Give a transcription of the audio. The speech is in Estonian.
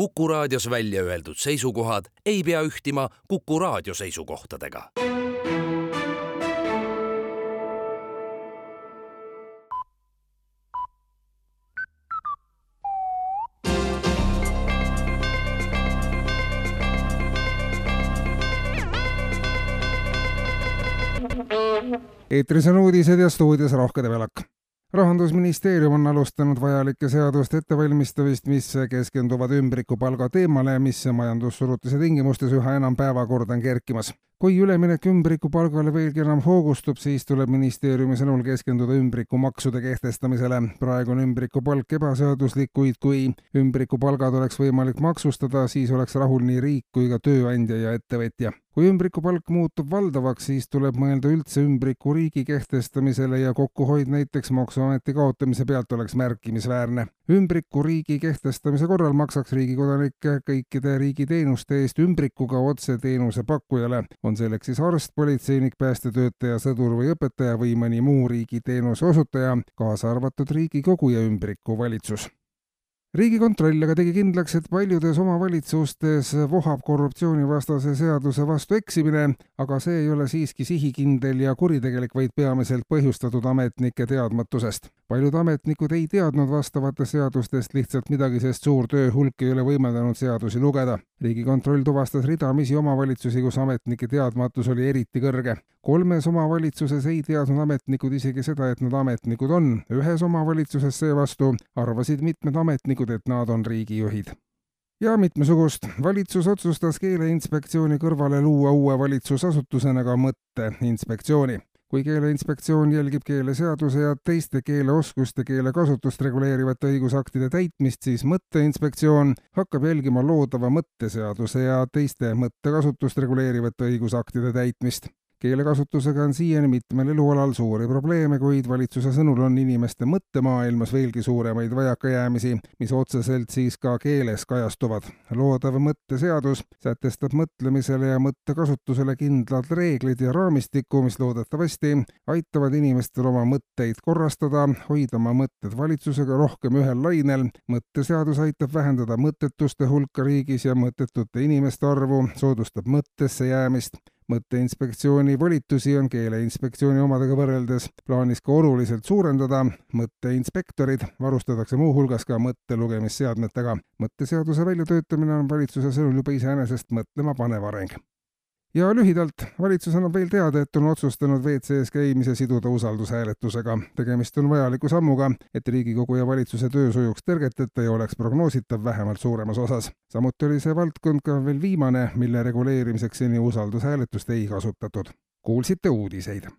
Kuku raadios välja öeldud seisukohad ei pea ühtima Kuku raadio seisukohtadega. eetris on uudised ja stuudios Rohke Debelak rahandusministeerium on alustanud vajalike seaduste ettevalmistamist, mis keskenduvad ümbrikupalga teemale mis majandussurutise tingimustes üha enam päevakorda on kerkimas. Kui üleminek ümbrikupalgale veelgi enam hoogustub, siis tuleb ministeeriumi sõnul keskenduda ümbrikumaksude kehtestamisele. praegu on ümbrikupalk ebaseaduslik, kuid kui ümbrikupalgad oleks võimalik maksustada, siis oleks rahul nii riik kui ka tööandja ja ettevõtja kui ümbrikupalk muutub valdavaks, siis tuleb mõelda üldse ümbrikuriigi kehtestamisele ja kokkuhoid näiteks Maksuameti kaotamise pealt oleks märkimisväärne. ümbrikuriigi kehtestamise korral maksaks riigi kodanik kõikide riigiteenuste eest ümbrikuga otse teenuse pakkujale, on selleks siis arst, politseinik, päästetöötaja, sõdur või õpetaja või mõni muu riigiteenuse osutaja, kaasa arvatud Riigikogu ja ümbrikuvalitsus riigikontroll aga tegi kindlaks, et paljudes omavalitsustes vohab korruptsioonivastase seaduse vastu eksimine, aga see ei ole siiski sihikindel ja kuritegelik, vaid peamiselt põhjustatud ametnike teadmatusest. Paljud ametnikud ei teadnud vastavatest seadustest lihtsalt midagi, sest suur tööhulk ei ole võimaldanud seadusi lugeda. riigikontroll tuvastas ridamisi omavalitsusi, kus ametnike teadmatus oli eriti kõrge. kolmes omavalitsuses ei teadnud ametnikud isegi seda, et nad ametnikud on. ühes omavalitsuses seevastu arvasid mitmed ametnikud, et nad on riigijuhid. ja mitmesugust. valitsus otsustas Keeleinspektsiooni kõrvale luua uue valitsusasutusena ka Mõtteinspektsiooni kui Keeleinspektsioon jälgib keeleseaduse ja teiste keeleoskust ja keelekasutust reguleerivate õigusaktide täitmist, siis Mõtteinspektsioon hakkab jälgima loodava mõtteseaduse ja teiste mõttekasutust reguleerivate õigusaktide täitmist keelekasutusega on siiani mitmel elualal suuri probleeme, kuid valitsuse sõnul on inimeste mõttemaailmas veelgi suuremaid vajakajäämisi, mis otseselt siis ka keeles kajastuvad. loodav mõtteseadus sätestab mõtlemisele ja mõttekasutusele kindlad reeglid ja raamistiku, mis loodetavasti aitavad inimestel oma mõtteid korrastada, hoida oma mõtted valitsusega rohkem ühel lainel. mõtteseadus aitab vähendada mõttetuste hulka riigis ja mõttetute inimeste arvu, soodustab mõttesse jäämist mõtteinspektsiooni volitusi on Keeleinspektsiooni omadega võrreldes plaanis ka oluliselt suurendada. mõtteinspektorid varustatakse muuhulgas ka mõttelugemisseadmetega. mõtteseaduse väljatöötamine on valitsuse sõnul juba iseenesest mõtlema panev areng ja lühidalt, valitsus annab veel teada, et on otsustanud WC-s käimise siduda usaldushääletusega. tegemist on vajaliku sammuga, et Riigikogu ja valitsuse töö sujuks tõrgeteta ja oleks prognoositav vähemalt suuremas osas. samuti oli see valdkond ka veel viimane, mille reguleerimiseks seni usaldushääletust ei kasutatud. kuulsite uudiseid